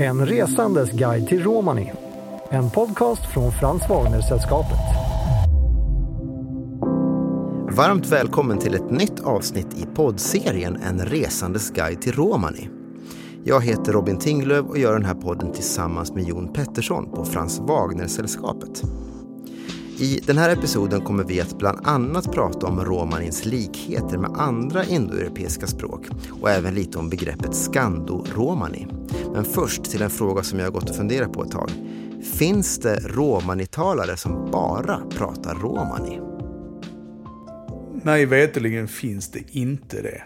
En resandes guide till Romani. En podcast från Frans Wagner-sällskapet. Varmt välkommen till ett nytt avsnitt i poddserien En resandes guide till Romani. Jag heter Robin Tinglöf och gör den här podden tillsammans med Jon Pettersson på Frans Wagner-sällskapet. I den här episoden kommer vi att bland annat prata om romanins likheter med andra indoeuropeiska språk och även lite om begreppet skandoromani. Men först till en fråga som jag har gått och funderat på ett tag. Finns det romanitalare som bara pratar romani? Mig veterligen finns det inte det.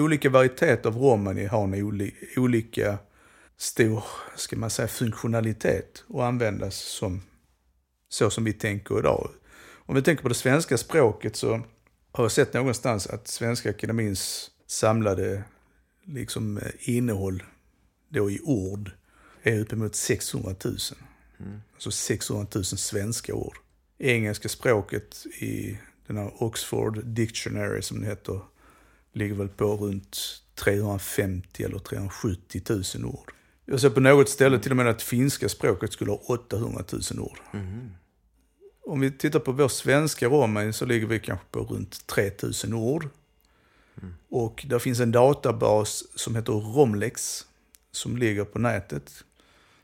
Olika varieteter av romani har en oli olika stor, ska man säga, funktionalitet och användas som så som vi tänker idag. Om vi tänker på det svenska språket så har jag sett någonstans att Svenska Akademins samlade liksom, innehåll då i ord är uppemot 600 000. Mm. Alltså 600 000 svenska ord. Engelska språket i den här Oxford Dictionary som det heter ligger väl på runt 350 eller 370 000 ord. Jag ser på något ställe till och med att finska språket skulle ha 800 000 ord. Mm. Om vi tittar på vår svenska romani så ligger vi kanske på runt 3000 ord. Mm. Och där finns en databas som heter Romlex som ligger på nätet.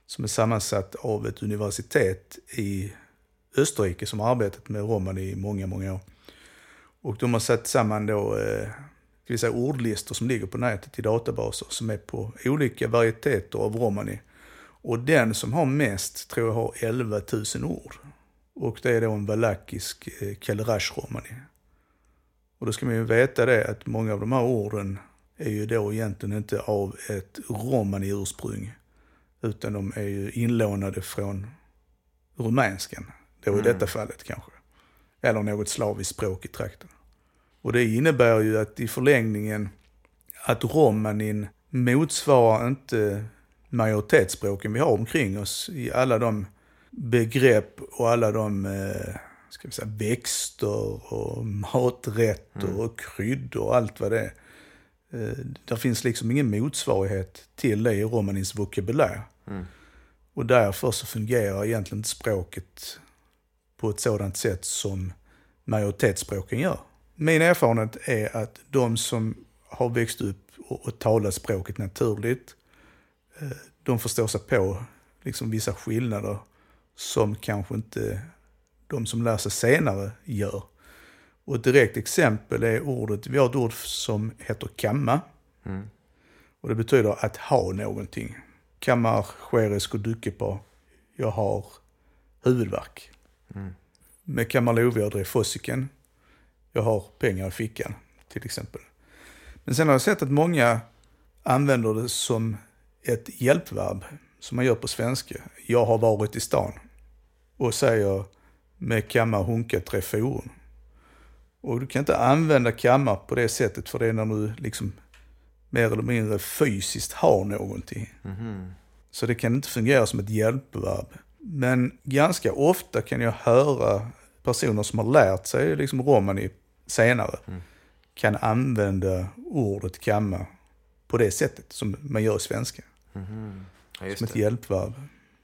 Som är sammansatt av ett universitet i Österrike som har arbetat med romani i många, många år. Och de har satt samman då, eh, ska vi säga, ordlistor som ligger på nätet i databaser som är på olika varieteter av romani. Och den som har mest tror jag har 11 000 ord. Och det är då en valakisk eh, Kalerash-romani. Och då ska man ju veta det att många av de här orden är ju då egentligen inte av ett romani-ursprung. Utan de är ju inlånade från rumänskan. Då i mm. detta fallet kanske. Eller något slaviskt språk i trakten. Och det innebär ju att i förlängningen att romanin motsvarar inte majoritetsspråken vi har omkring oss i alla de begrepp och alla de eh, ska vi säga, växter och maträtter mm. och kryddor och allt vad det är. Eh, där finns liksom ingen motsvarighet till det i romanins vokabulär. Mm. Och därför så fungerar egentligen inte språket på ett sådant sätt som majoritetsspråken gör. Min erfarenhet är att de som har växt upp och, och talat språket naturligt, eh, de förstår sig på liksom vissa skillnader som kanske inte de som lär sig senare gör. Och ett direkt exempel är ordet, vi har ett ord som heter kamma. Mm. Och det betyder att ha någonting. Kammar skeresko duke på, jag har huvudvärk. Mm. Med kammarlovia drev fossiken, jag har pengar i fickan till exempel. Men sen har jag sett att många använder det som ett hjälpverb som man gör på svenska. Jag har varit i stan och säger med kammar hunka tre forum. Och du kan inte använda kammar på det sättet för det är när du liksom mer eller mindre fysiskt har någonting. Mm. Så det kan inte fungera som ett hjälpverb. Men ganska ofta kan jag höra personer som har lärt sig liksom romani senare mm. kan använda ordet kamma på det sättet som man gör i svenska. Mm. Ja, som ett hjälpverb.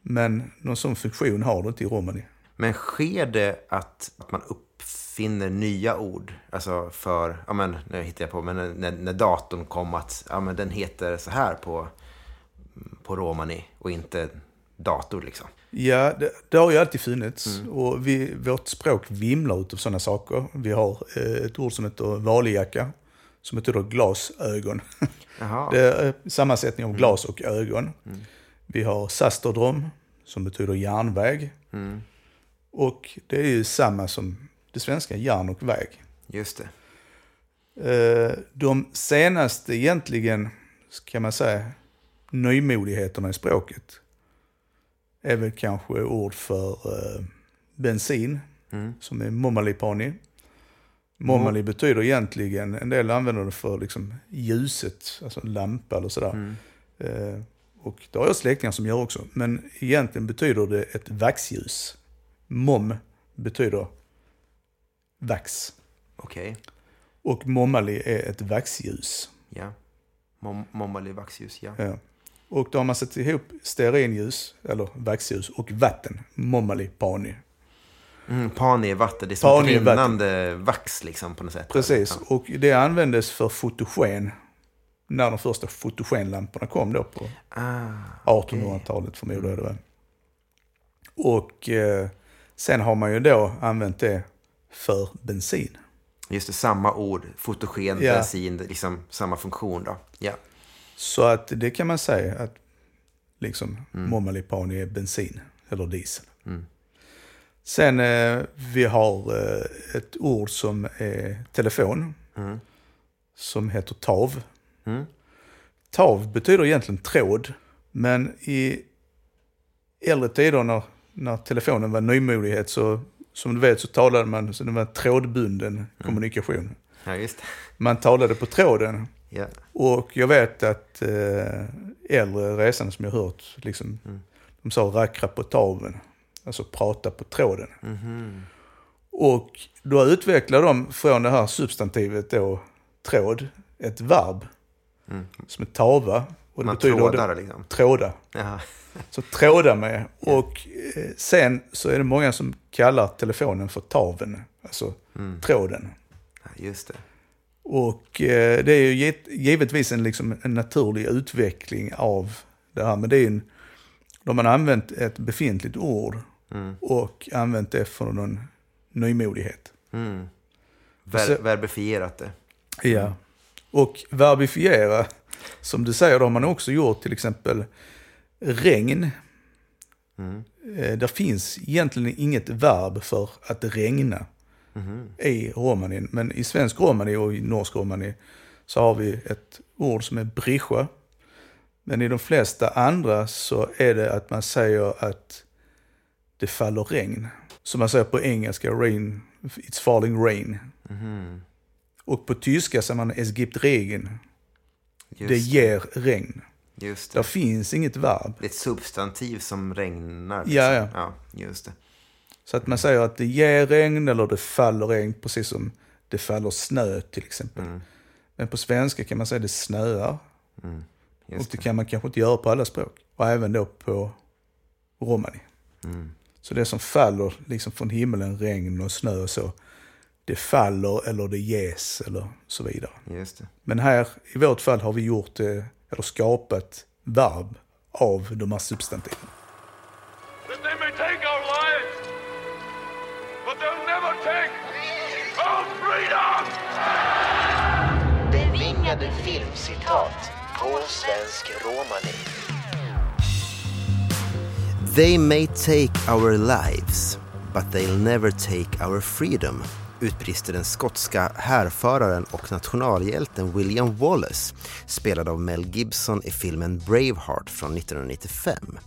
Men någon sån funktion har du inte i romani. Men sker det att, att man uppfinner nya ord? Alltså för, ja men nu hittar jag på, men när, när datorn kom att, ja men den heter så här på, på romani och inte dator liksom. Ja, det, det har ju alltid funnits. Mm. Och vi, vårt språk vimlar av sådana saker. Vi har eh, ett ord som heter valijacka, som betyder glasögon. det är sammansättning av glas och ögon. Mm. Vi har sasterdrom, som betyder järnväg. Mm. Och det är ju samma som det svenska järn och väg. Just det. Eh, de senaste egentligen, kan man säga, nymodigheterna i språket är väl kanske ord för eh, bensin, mm. som är momalipani. Momali mm. betyder egentligen, en del använder det för liksom ljuset, alltså en lampa eller sådär. Mm. Och det har jag släktingar som gör också. Men egentligen betyder det ett vaxljus. Mom betyder vax. Okej. Okay. Och momali är ett vaxljus. Ja. Mom momali vaxljus, ja. ja. Och då har man satt ihop stearinljus, eller vaxljus, och vatten. Momali pani. Mm, pani är vatten, det är som ett rinnande vax liksom på något sätt. Precis, Ja. och det användes för fotogen. När de första fotogenlamporna kom då på Ah, 1800-talet förmodar jag det var. Och eh, sen har man ju då använt det för bensin. just det, samma ord. Fotogen, Ja. bensin, liksom samma funktion då. Ja. Så att det kan man säga att liksom Mm. Momalipani är bensin eller diesel. Mm. Sen eh, vi har eh, ett ord som är telefon. Mm. Som heter tav. Mm. Tav betyder egentligen tråd. Men i äldre tider när, när telefonen var nymodighet så som du vet så talade man, så det var trådbunden Mm. kommunikation. Ja, just det. Man talade på tråden Ja. och jag vet att eh, äldre resande som jag hört, liksom, Mm. de sa rackra på taven. Alltså prata på tråden. Mhm. Och då utvecklade de från det här substantivet då, tråd, ett verb Mm. som är tava. Och det Man betyder trådar det, liksom. tråda. Ja. Så tråda med. Och eh, sen så är det många som kallar telefonen för taven. Alltså Mm. tråden. ja, just det. Och eh, det är ju givet- givetvis en, liksom, en naturlig utveckling av det här. Men det är ju en, de har använt ett befintligt ord Mm. och använt det för någon nymodighet. Mm. Ver- så- verbifierat det. Ja. Och verbifiera, som du säger, det har man också gjort till exempel regn. Mm. Eh, där finns egentligen inget verb för att regna Mhm. i romanin. Men i svensk romani och i norsk romani så har vi ett ord som är brischa. Men i de flesta andra så är det att man säger att det faller regn. Som man säger på engelska, rain, it's falling rain. Mhm. Och på tyska säger man es gibt regen. Just, Det ger regn. just Där det. finns inget verb. Det är ett substantiv som regnar. liksom. Ja, ja. ja. Just det. Så att man säger att det ger regn eller det faller regn, precis som det faller snö till exempel. Mm. Men på svenska kan man säga det snöar. Mm. och Just det det. kan man kanske inte göra på alla språk. Och även då på romani. Mm. Så det som faller liksom från himlen, regn och snö och så, det faller eller det ges eller så vidare. Just det. Men här i vårt fall har vi gjort det, eller skapat verb av de här substantiven. Bevingade filmcitat på svensk romani. They may take our lives, but they'll never take our freedom utbrister den skotska härföraren och nationalhjälten William Wallace spelad av Mel Gibson i filmen Braveheart från 1995.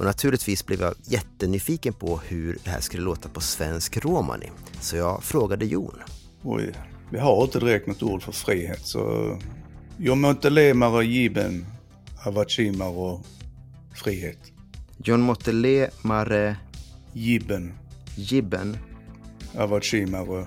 Och naturligtvis blev jag jättenyfiken på hur det här skulle låta på svensk romani. Så jag frågade Jon. Oj, vi har inte direkt något ord för frihet så... Jag måste lemare giben, avachimar och frihet. John Mottele Mare Gibben, Gibben avachimar och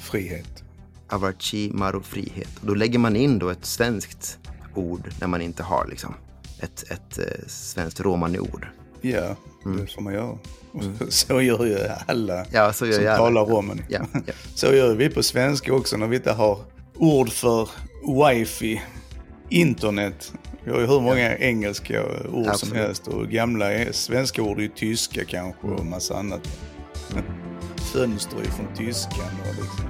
frihet. Avarchi Maro frihet. Och då lägger man in då ett svenskt ord när man inte har liksom ett, ett eh, svenskt romani-ord. Ja, det får man göra. Och Så gör ju alla Ja, så gör som alla. talar romani. Ja, ja. Så gör vi på svenska också när vi inte har ord för wifi, internet. Vi har ju hur många engelska ord som Absolut. helst och gamla svenska ord är ju tyska kanske och massa annat. Fönster från tyskan och liksom.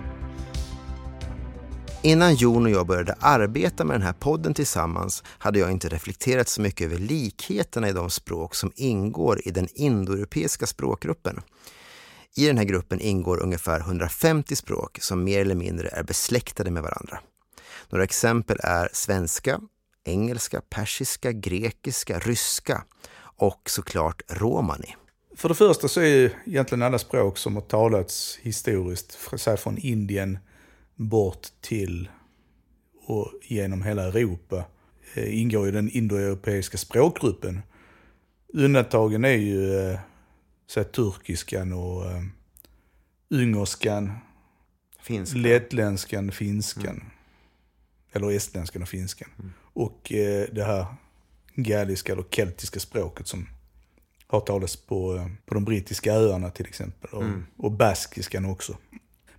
Innan Jon och jag började arbeta med den här podden tillsammans hade jag inte reflekterat så mycket över likheterna i de språk som ingår i den indoeuropeiska språkgruppen. I den här gruppen ingår ungefär 150 språk som mer eller mindre är besläktade med varandra. Några exempel är svenska, engelska, persiska, grekiska, ryska och såklart romani. För det första så är ju egentligen alla språk som har talats historiskt, säg från Indien bort till och genom hela Europa, eh, ingår i den indoeuropeiska språkgruppen. Undantagen är ju eh, så turkiskan och eh, ungerskan, Finska. lettländskan, finskan. Eller estländskan och finskan. Och eh, det här galliska eller keltiska språket som har talats på, på de brittiska öarna till exempel. Och, och baskiskan också.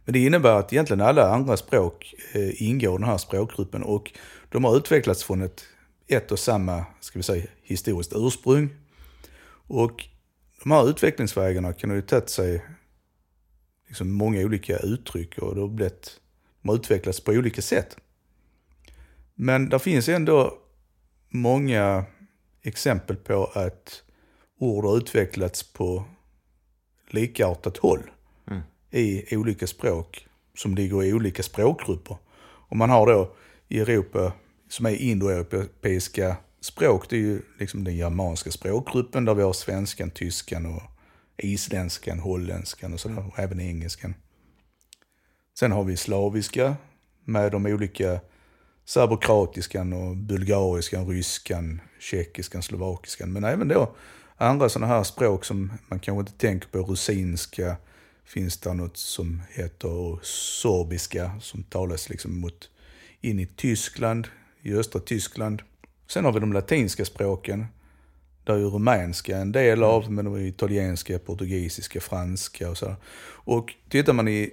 Men det innebär att egentligen alla andra språk eh, ingår i den här språkgruppen och de har utvecklats från ett, ett och samma, ska vi säga, historiskt ursprung. Och de här utvecklingsvägarna kan ju tagit sig liksom många olika uttryck och det har blivit, de har utvecklats på olika sätt. Men det finns ändå många exempel på att ord har utvecklats på likartat håll i olika språk som ligger i olika språkgrupper. Och man har då i Europa, som är indoeuropeiska språk, det är ju liksom den germanska språkgruppen där vi har svenskan, tyskan och isländskan, holländskan och sådär, och även engelskan. Sen har vi slaviska med de olika serbokratiskan och bulgariskan, ryskan, tjeckiskan, slovakiskan. Men även då andra sådana här språk som man kanske inte tänker på, rusinska, finns det något som heter sorbiska som talas liksom mot in i Tyskland, i östra Tyskland. Sen har vi de latinska språken. Där är ju rumänska en del av, men de är italienska, portugisiska, franska och så. Och tittar man i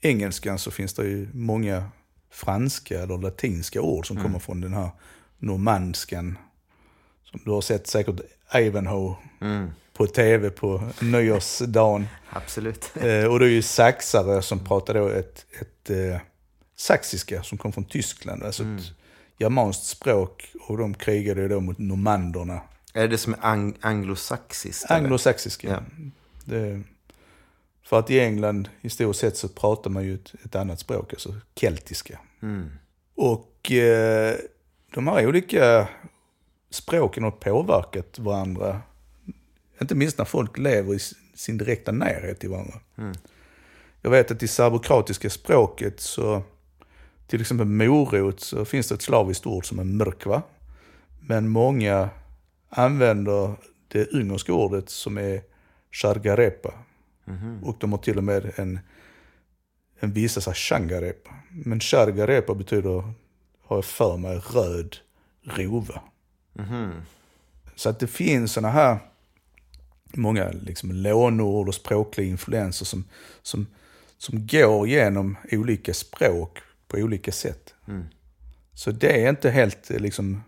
engelskan så finns det ju många franska eller latinska ord som kommer från den här normandskan. Du har sett säkert Ivanhoe på tv på nyårsdagen. Absolut. Eh, och det är ju saxare som pratar då ett, ett eh, saxiska som kom från Tyskland. Alltså ett germanskt språk och de krigade ju då mot normanderna. Är det som är ang- anglosaxiskt? eller? Anglosaxiska. Ja. Det, för att i England historiskt sett så pratar man ju ett, ett annat språk, alltså keltiska. Och eh, de här olika språken har påverkat varandra. Inte minst när folk lever i sin direkta närhet till varandra. Jag vet att i serbokratiska språket så, till exempel morot, så finns det ett slaviskt ord som är mrkva. Men många använder det ungerska ordet som är shargarepa. Och de har till och med en, en vissa så här shangarepa. Men shargarepa betyder, har jag för mig, röd rova. Så att det finns såna här många liksom lånord och språkliga influenser som, som, som går genom olika språk på olika sätt. Så det är inte helt liksom,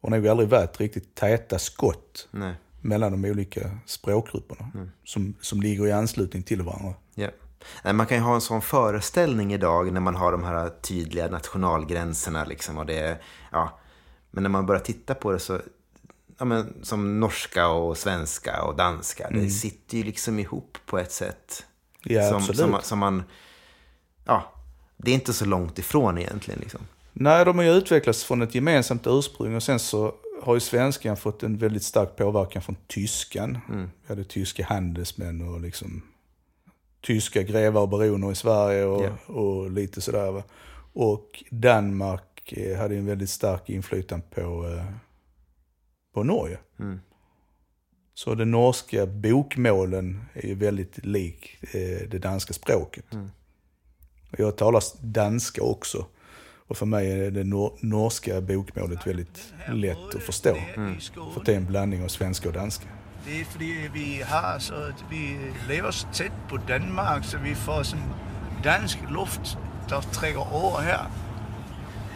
och nog aldrig varit riktigt täta skott Nej. mellan de olika språkgrupperna som, som ligger i anslutning till varandra. Nej, man kan ju ha en sån föreställning idag när man har de här tydliga nationalgränserna. Liksom, och det, ja. Men när man börjar titta på det så, ja, men, som norska och svenska och danska, det sitter ju liksom ihop på ett sätt. Ja, som, som, som man, ja, det är inte så långt ifrån egentligen. Liksom. Nej, de har ju utvecklats från ett gemensamt ursprung och sen så har ju svenskan fått en väldigt stark påverkan från tyskan. Vi hade tyska handelsmän och liksom tyska grevar och baroner i Sverige och, Ja. och lite sådär. Va? Och Danmark eh, hade en väldigt stark inflytande på, eh, på Norge. Så den norska bokmålen är ju väldigt lik eh, det danska språket. Och jag talar danska också. Och för mig är det nor- norska bokmålet väldigt lätt att förstå. För det är en blandning av svenska och danska. Det är fordi vi har så att vi lever så tæt på Danmark, så vi får sådan dansk luft, der trækker over her.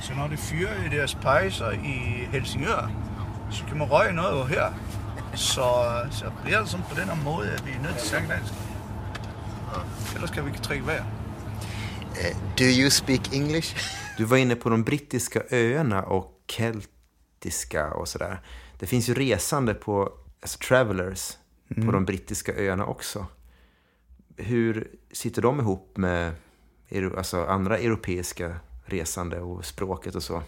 Så når det fyrer i deres pejser i Helsingør, så kan man røge noget over her. Så, så bliver det sådan på den her måde, at vi er nødt til at snakke dansk. Ellers kan vi ikke trække vejr. Do you speak English? Du var inne på de brittiska öarna och keltiska och sådär. Det finns ju resande på, alltså travelers, på de brittiska öarna också. Hur sitter de ihop med alltså andra europeiska resande och språket och så?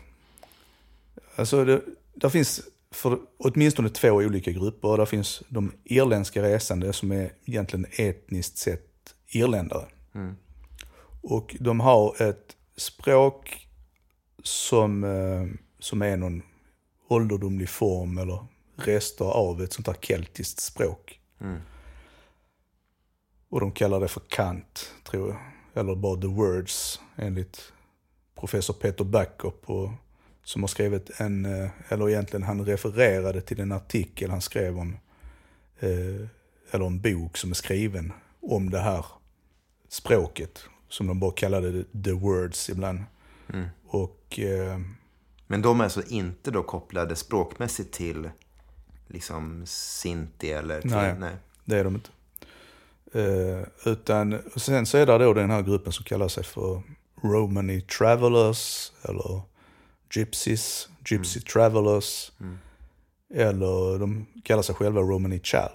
Alltså det, där finns för åtminstone två olika grupper. Där finns de irländska resande som är egentligen etniskt sett irländare. Och de har ett språk som, eh, som är någon ålderdomlig form eller rester av ett sånt här keltiskt språk. Och de kallar det för kant, tror jag. Eller bara the words, enligt professor Peter Backup. Och som har skrivit en, eh, eller egentligen han refererade till en artikel han skrev om, eh, eller en bok som är skriven om det här språket, som de bara kallade det, the words ibland. Och eh, Men de är alltså inte då kopplade språkmässigt till liksom Sinti eller till... Nej. nej. det är de inte. Eh, utan, och sen så är det då den här gruppen som kallar sig för Romany Travelers eller Gypsies, Gypsy Travelers. Eller de kallar sig själva Romany Chal.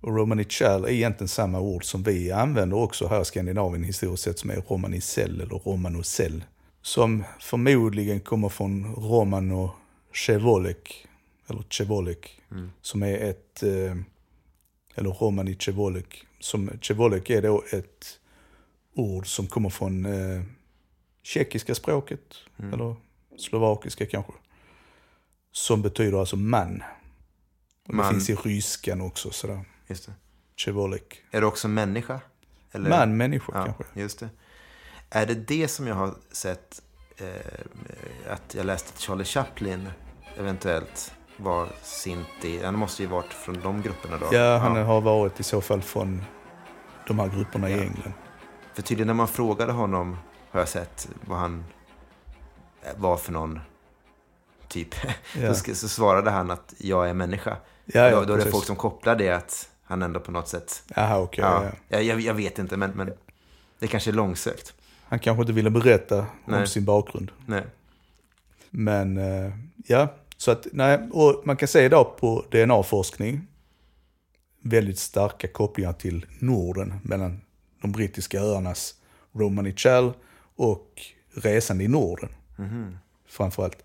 Och Romany Chal är egentligen samma ord som vi använder också här i Skandinavien historiskt sett som är Romani Cell eller Romano Cell. Som förmodligen kommer från Romano Chevolek, eller Chevolek, som är ett, eh, eller Romani Chevolek. Som, Chevolek är då ett ord som kommer från eh, tjeckiska språket, eller slovakiska kanske. Som betyder alltså man. Och det Man. finns i ryskan också sådär. Just det. Chevolek. Är det också människa? Eller? Man, människa Ja, kanske. just det. Är det det som jag har sett, eh, att jag läste att Charlie Chaplin eventuellt var Sinti? Han måste ju varit från de grupperna då. Ja, han har varit i så fall från de här grupperna i Ja. England. För tydligen när man frågade honom, har jag sett, vad han var för någon typ. Ja. så, så svarade han att jag är människa. Ja, ja, då, då är det folk som kopplar det att han ändå på något sätt... Jaha, okej. ja, ja. Jag, jag, vet inte, men, men det kanske är långsökt. Han kanske inte ville berätta Nej. om sin bakgrund. Nej. Men eh, ja, så att nej, och man kan se idag på DNA-forskning väldigt starka kopplingar till Norden mellan de brittiska öarnas Romani Chal och resande i Norden. Framförallt.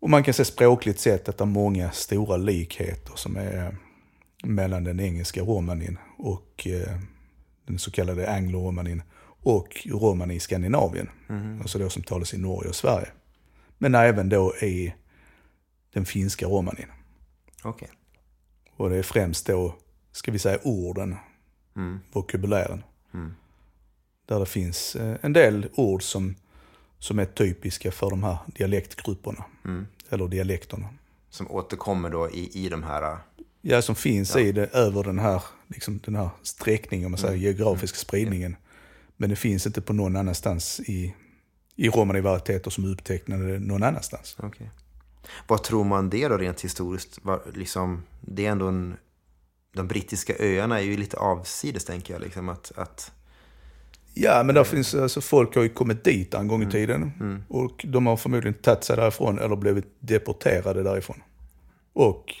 Och man kan se språkligt sett att det är många stora likheter som är mellan den engelska romanin och eh, den så kallade anglo-romanin och romani i Skandinavien. Alltså då som talas i Norge och Sverige. Men även då i den finska romanin. Okej. Och det är främst då, ska vi säga orden, vokabulären. Där det finns eh, en del ord som, som är typiska för de här dialektgrupperna. Eller dialekterna. Som återkommer då i, i de här... äh, Ja, som finns i det, över den här, liksom, den här sträckningen, om man säger, geografiska spridningen. Men det finns inte på någon annanstans i, i romani-varieteter som upptecknade någon annanstans. Okej. Vad tror man det då rent historiskt? Var, liksom, det är ändå en... De brittiska öarna är ju lite avsides tänker jag. Liksom, att, att, Ja, men där finns, alltså, folk har ju kommit dit en gång i tiden. Och de har förmodligen tagit sig därifrån eller blivit deporterade därifrån. Och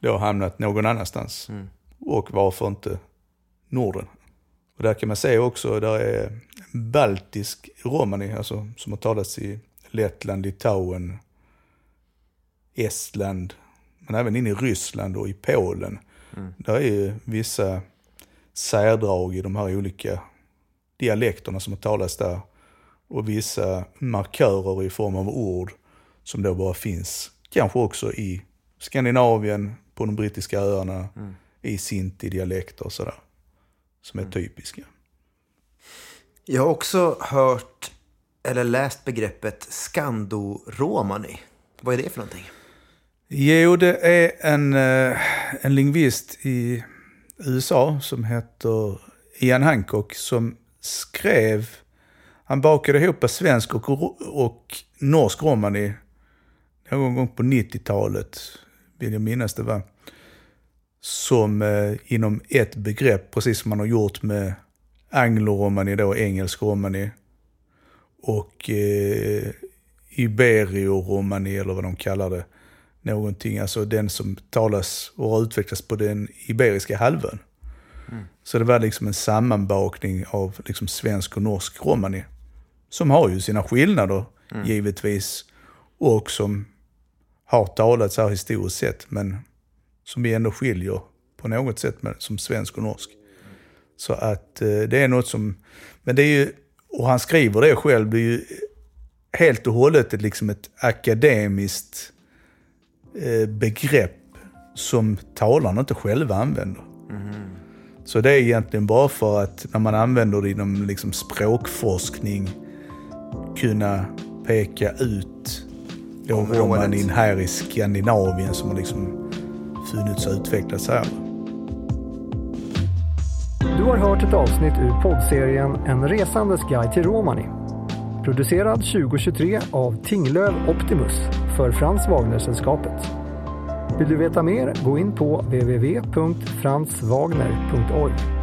då hamnat någon annanstans. Och varför inte Norden? Och där kan man se också, där är baltisk romani, alltså som har talats i Lettland, Litauen, Estland, men även in i Ryssland och i Polen. Där är ju vissa särdrag i de här olika dialekterna som har talats där. Och vissa markörer i form av ord som då bara finns, kanske också i Skandinavien, på de brittiska öarna, i sinti-dialekter och sådär. Som är typiska. Jag har också hört eller läst begreppet skandoromani. Vad är det för någonting? Jo, det är en, eh, en lingvist i USA som heter Ian Hancock som skrev, han bakade ihop svensk och, och norsk romani någon gång på 90-talet, vill jag minnas det var. Som eh, inom ett begrepp, precis som man har gjort med anglo-romani då, engelsk romani. Och eh, ibero-romani eller vad de kallar det. Någonting, alltså den som talas och har utvecklats på den iberiska halvön. Så det var liksom en sammanbakning av liksom svensk och norsk romani. Som har ju sina skillnader givetvis. Och som har talats här historiskt sett. Men som vi ändå skiljer på något sätt med, som svensk och norsk. Så att eh, det är något som, men det är ju, och han skriver det själv, det är ju helt och hållet ett, liksom ett akademiskt begrepp som talarna inte själva använder. Så det är egentligen bara för att när man använder det inom liksom språkforskning kunna peka ut romanin här i Skandinavien som har liksom funnits och utvecklats här. Du har hört ett avsnitt ur poddserien En resandes guide till Romani. Producerad 2023 av Tinglöv Optimus för Frans Wagner-sällskapet. Vill du veta mer, gå in på www.franswagner.org.